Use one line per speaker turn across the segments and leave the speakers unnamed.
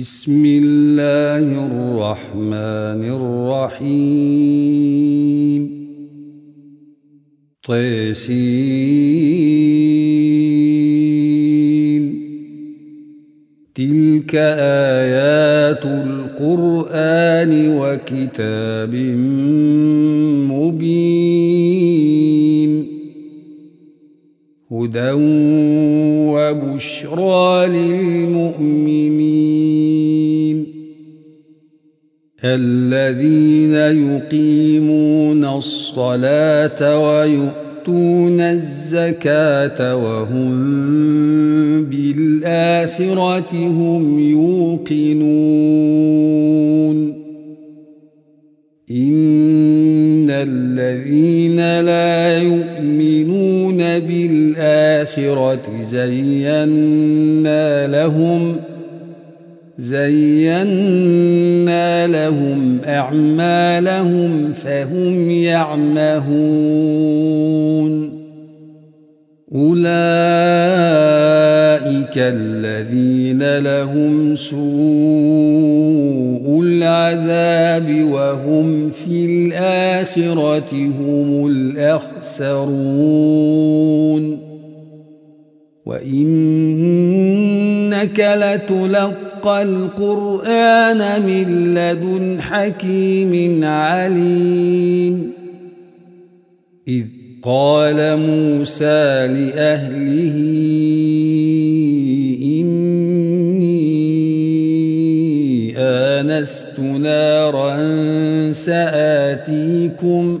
بسم الله الرحمن الرحيم. طيسين تلك آيات القرآن وكتاب مبين. هدى وبشرى للمؤمنين. الذين يقيمون الصلاة ويؤتون الزكاة وهم بالآخرة هم يوقنون. إن الذين لا يؤمنون بالآخرة زينا لهم زينا لهم أعمالهم فهم يعمهون. أولئك الذين لهم سوء العذاب وهم في الآخرة هم الأخسرون. وإنك لتلقى القرآن من لدن حكيم عليم. إذ قال موسى لأهله إني آنست نارا سآتيكم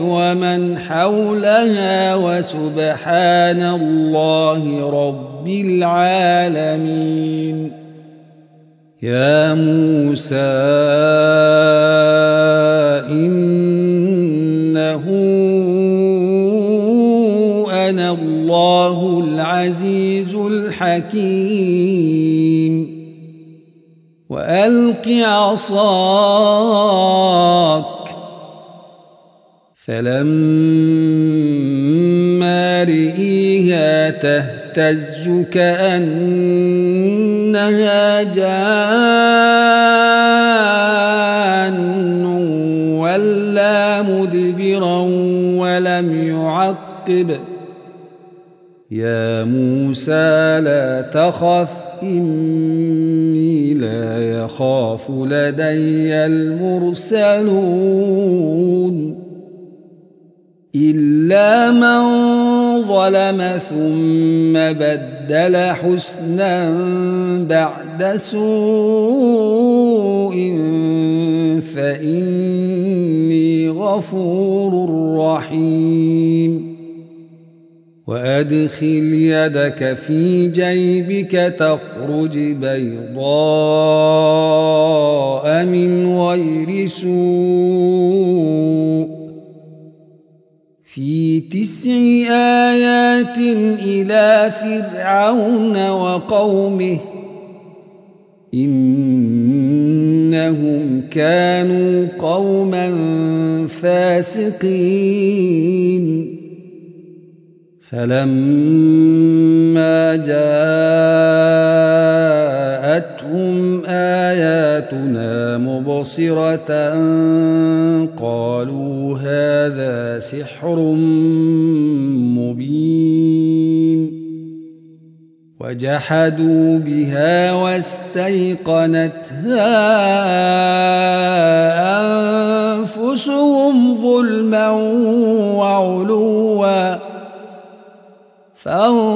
ومن حولها وسبحان الله رب العالمين. يا موسى إنه أنا الله العزيز الحكيم. وألق عصاك فلما رئيها تهتز كأنها جان ولا مدبرا ولم يعقب. يا موسى لا تخف إني لا يخاف لدي المرسلون. إلا من ظلم ثم بدل حسنا بعد سوء فإني غفور رحيم. وأدخل يدك في جيبك تخرج بيضاء من غير سوء. في تسع آيات إلى فرعون وقومه إنهم كانوا قوما فاسقين. فلما جاءتهم مبصرة قالوا هذا سحر مبين وجحدوا بها واستيقنتها أنفسهم ظلما وعلوا فانظر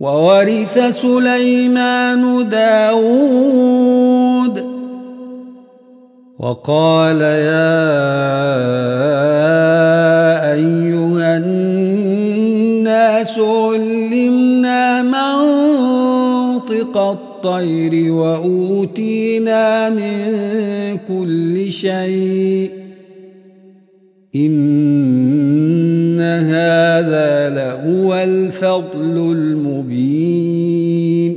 وورث سليمان داود. وقال يا أيها الناس علمنا منطق الطير وأوتينا من كل شيء. إن الفضل المبين.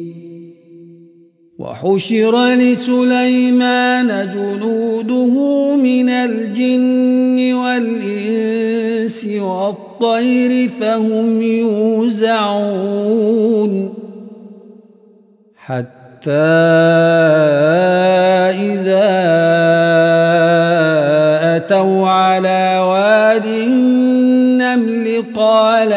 وحشر لسليمان جنوده من الجن والإنس والطير فهم يوزعون. حتى إذا أتوا على واد النمل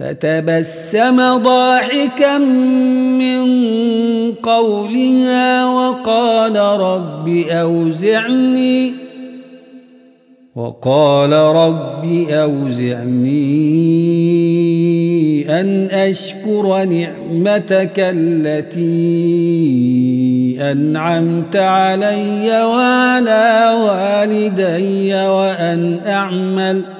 فتبسم ضاحكا من قولها وقال رب أوزعني وقال رب أوزعني أن أشكر نعمتك التي أنعمت علي وعلى والدي وأن أعمل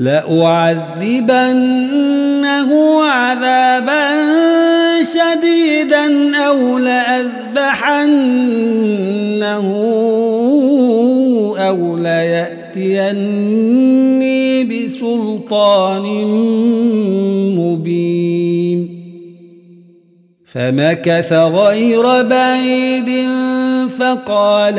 لأعذبنه عذابا شديدا أو لأذبحنه أو ليأتيني بسلطان مبين. فمكث غير بعيد فقال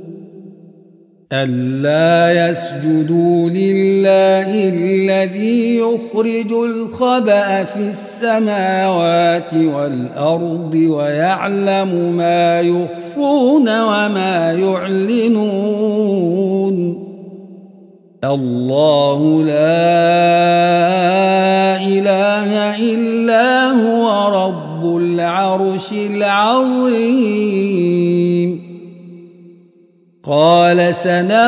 ألا يسجدوا لله الذي يخرج الخبأ في السماوات والأرض ويعلم ما يخفون وما يعلنون. الله لا إله إلا هو رب العرش العظيم. قال سننظر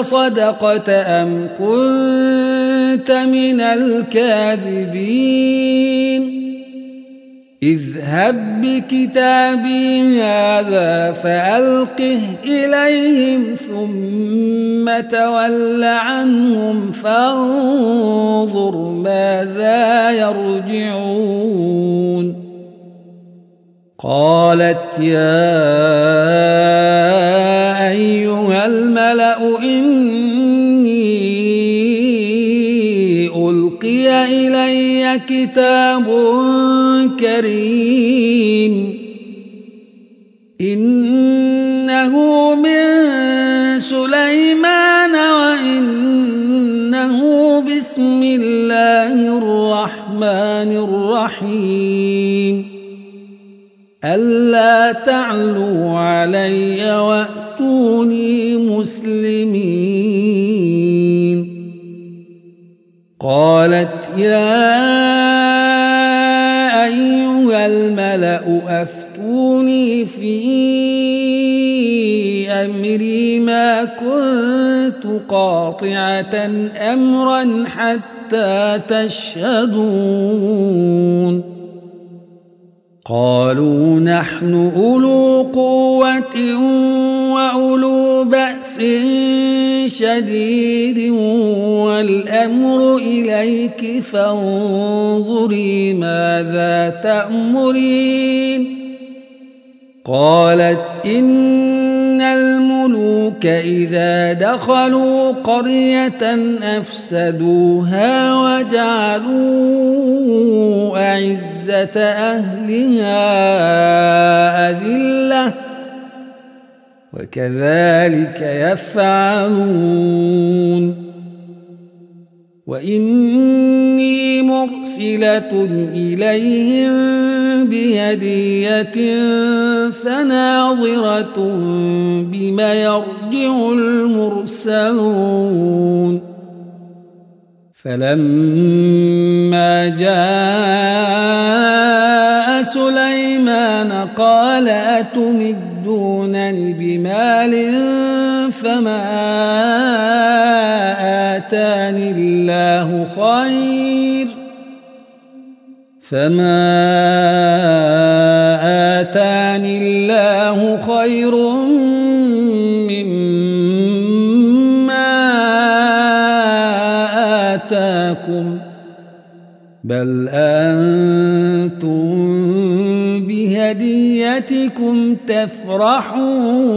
أصدقت أم كنت من الكاذبين؟ اذهب بكتابي هذا فألقه إليهم ثم تول عنهم فانظر ماذا يرجعون. قالت يا أيها الملأ إني ألقي إلي كتاب كريم. إنه من سليمان وإنه بسم الله الرحمن الرحيم. ألا تعلوا علي وأتوني مسلمين. قالت يا أيها الملأ أفتوني في أمري ما كنت قاطعة أمرا حتى تشهدون. قالوا نحن أولو قوة وأولو بأس شديد والأمر إليك فانظري ماذا تأمرين قالت إن الملوك إذا دخلوا قرية أفسدوها وجعلوا أعزة أهلها أذلة وكذلك يفعلون. وإني مرسلة إليهم بهدية فناظرة بما يرجع المرسلون. فلما جاء سليمان قال أتمدونني بمال فما الله خير فما آتاني الله خير مما آتاكم بل أنتم بهديتكم تفرحون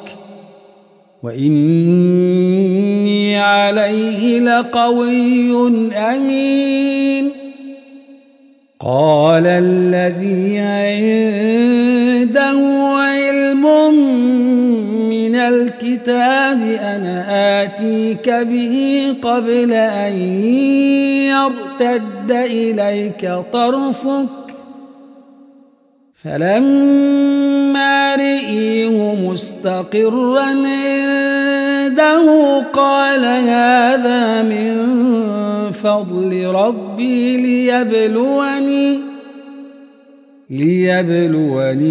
وإني عليه لقوي أمين. قال الذي عنده علم من الكتاب أنا آتيك به قبل أن يرتد إليك طرفك فلما رئيه مستقرا عنده قال هذا من فضل ربي ليبلوني ليبلوني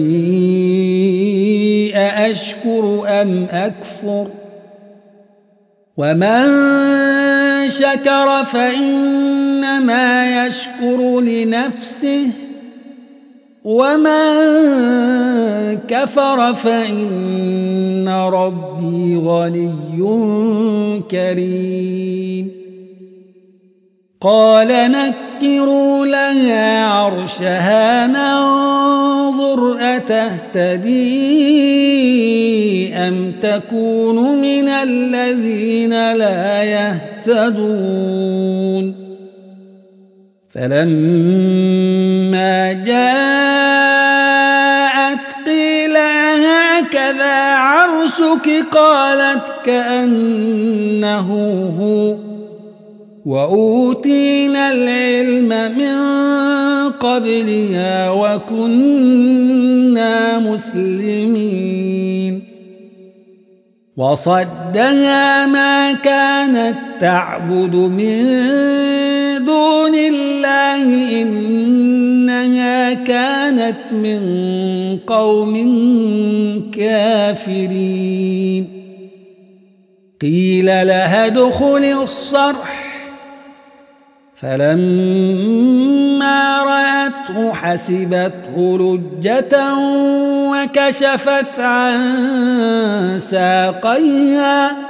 أأشكر أم أكفر ومن شكر فإنما يشكر لنفسه ومن كفر فإن ربي غني كريم قال نكروا لها عرشها ننظر أتهتدي أم تكون من الذين لا يهتدون فلما جاء قالت كأنه هو. وأوتينا العلم من قبلها وكنا مسلمين. وصدها ما كانت تعبد من دون الله إنها كانت من قوم كافرين. قيل لها ادخل الصرح. فلما رأته حسبته لجة وكشفت عن ساقيها.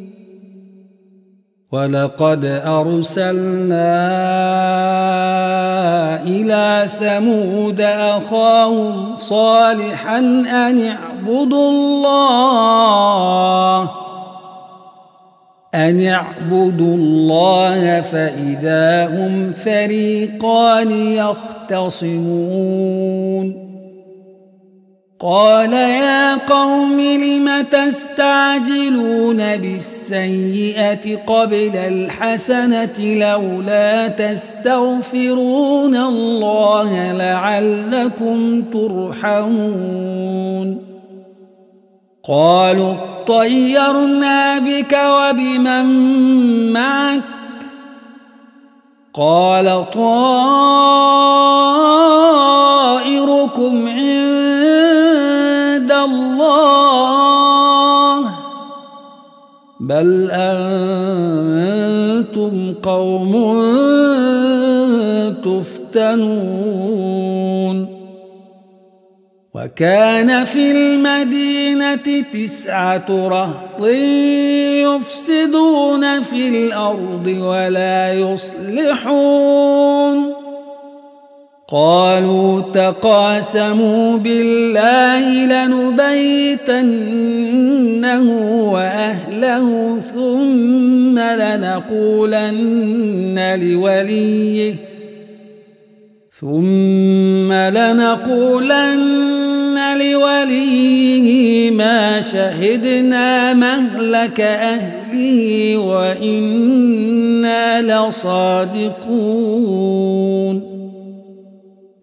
ولقد أرسلنا إلى ثمود أخاهم صالحا أن اعبدوا الله أن اعبدوا الله فإذا هم فريقان يختصمون. قال يا قوم لم تستعجلون بالسيئة قبل الحسنة لولا تستغفرون الله لعلكم ترحمون قالوا طيرنا بك وبمن معك قال طائركم الله. بل أنتم قوم تفتنون. وكان في المدينة تسعة رهط يفسدون في الأرض ولا يصلحون. قالوا تقاسموا بالله لنبيتنه وأهله ثم لنقولن لوليه ثم لنقولن لوليه ما شهدنا مهلك أهله وإنا لصادقون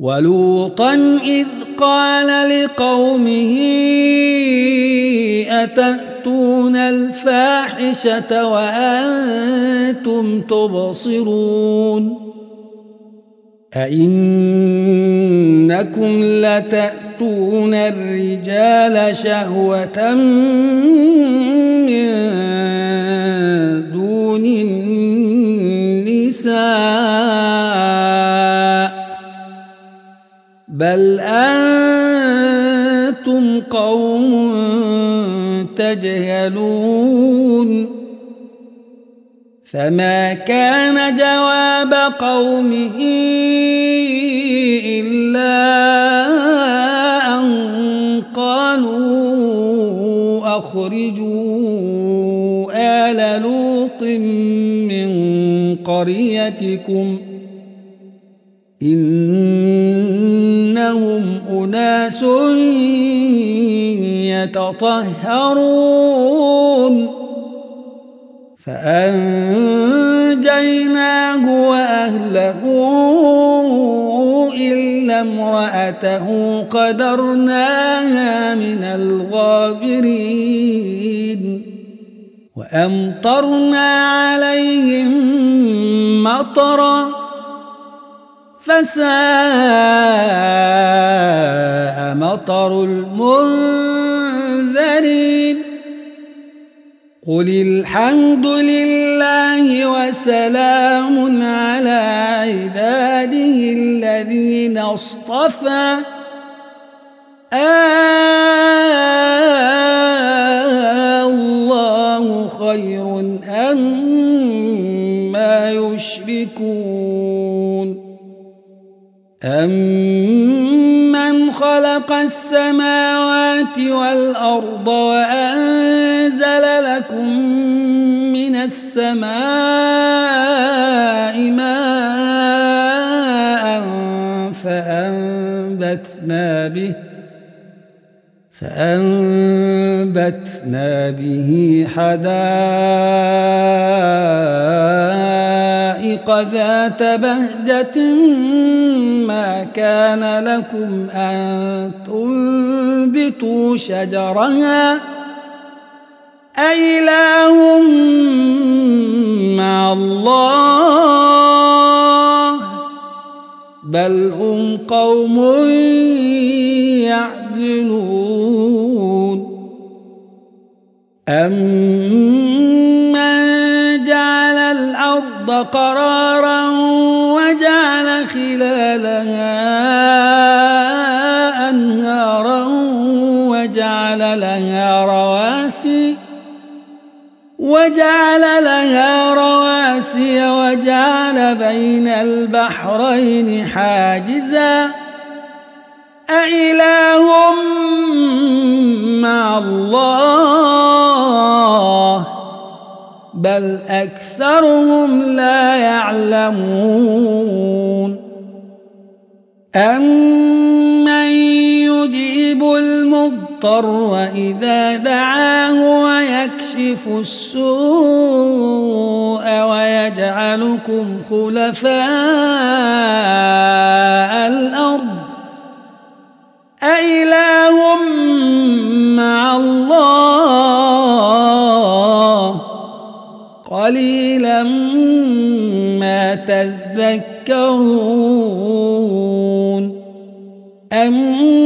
ولوطا إذ قال لقومه أتأتون الفاحشة وأنتم تبصرون أئنكم لتأتون الرجال شهوة من دون النساء بل أنتم قوم تجهلون فما كان جواب قومه إلا أن قالوا أخرجوا آل لوط من قريتكم ۖ إنهم أناس يتطهرون. فأنجيناه وأهله إلا امرأته قدرناها من الغابرين. وأمطرنا عليهم مطرًا فساء مطر المنذرين. قل الحمد لله وسلام على عباده الذين اصطفى. آه الله خير أم ما يشركون. أمن خلق السماوات والأرض وأنزل لكم من السماء ماء فأنبتنا به فأنبتنا به حدائق ذات بهجة ما كان لكم أن تنبتوا شجرها. أإله مع الله. بل هم قوم يعدلون. أمن جعل الأرض قرارا بين البحرين حاجزا أإله مع الله بل أكثرهم لا يعلمون أمن يجيب المضطر إذا دعاه ويكشف السوء ويجعلكم خلفاء الأرض. أإله مع الله. قليلا ما تذكرون. أمن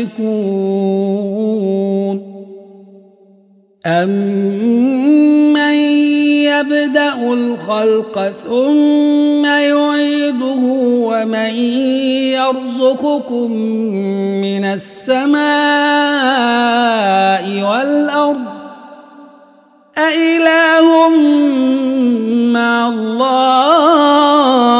يشركون أمن يبدأ الخلق ثم يعيده ومن يرزقكم من السماء والأرض أإله مع الله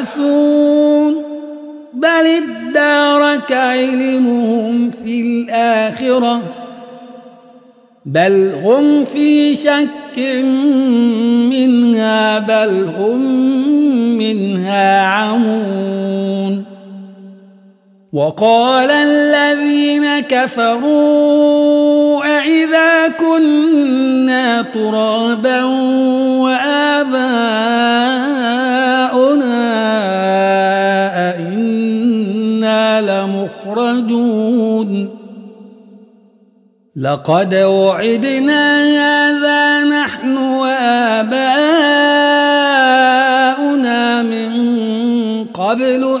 الآخرة بل هم في شك منها بل هم منها عمون. وقال الذين كفروا أئذا كنا ترابا وآباؤنا يخرجون. لقد وعدنا هذا نحن وآباؤنا من قبل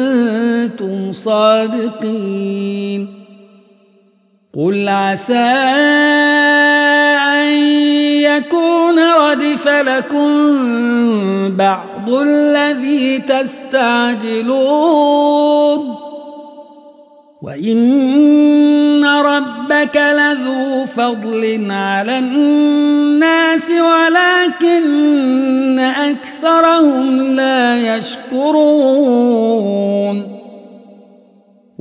صادقين. قل عسى يكون ردف لكم بعض الذي تستعجلون. وإن ربك لذو فضل على الناس ولكن أكثرهم لا يشكرون.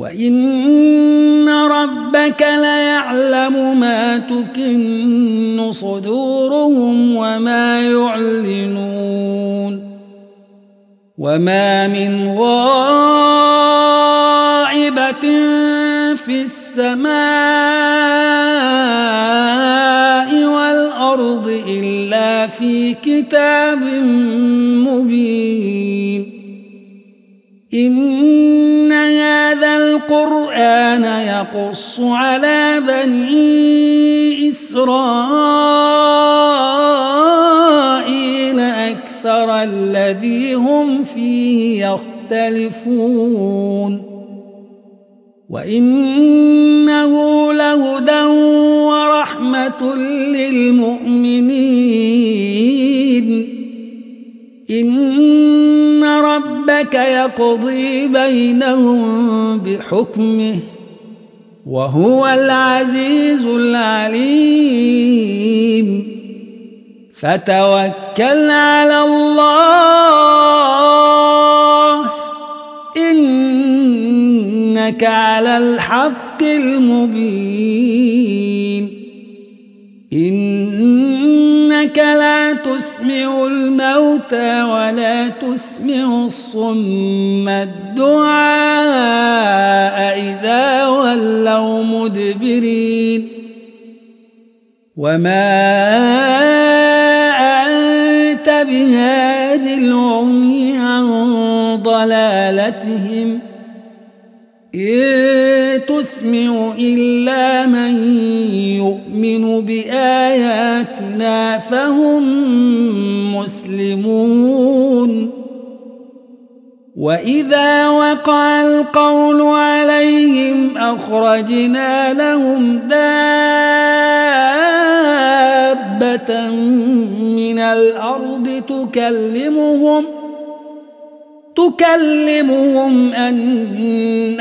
وإن ربك ليعلم ما تكن صدورهم وما يعلنون وما من غائبة في السماء والأرض إلا في كتاب مبين إن القرآن يقص على بني إسرائيل أكثر الذي هم فيه يختلفون. وإنه لهدى ورحمة للمؤمنين. إن ربك يقضي بينهم بحكمه وهو العزيز العليم. فتوكل على الله. إنك على الحق المبين. إنك لا تسمع الموتى ولا تسمع الصم الدعاء إذا ولوا مدبرين. وما أنت بهاد العمي عن ضلالتهم. إن تسمع فهم مسلمون. وإذا وقع القول عليهم أخرجنا لهم دابة من الأرض تكلمهم ۖ تكلمهم أن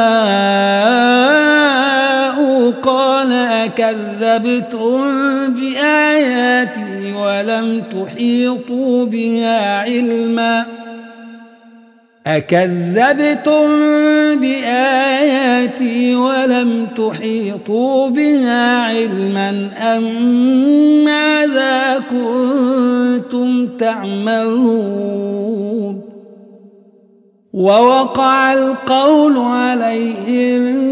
أكذبتم بآياتي ولم تحيطوا بها علما أكذبتم بآياتي ولم تحيطوا بها علما أم ماذا كنتم تعملون ووقع القول عليهم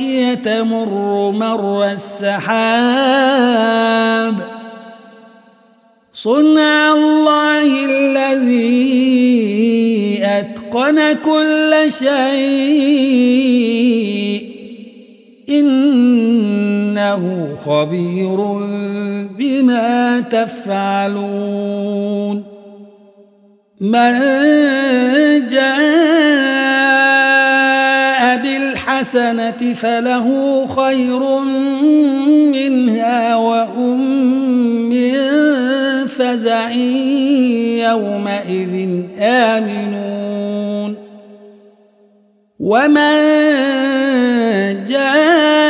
وهي تمر مر السحاب. صنع الله الذي أتقن كل شيء. إنه خبير بما تفعلون. من جاء بالحسنة فله خير منها وهم من فزع يومئذ آمنون. ومن جاء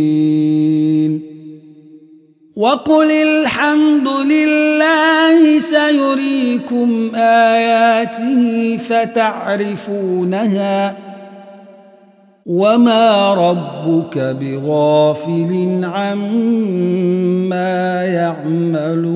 وقل الحمد لله سيريكم آياته فتعرفونها وما ربك بغافل عما يعملون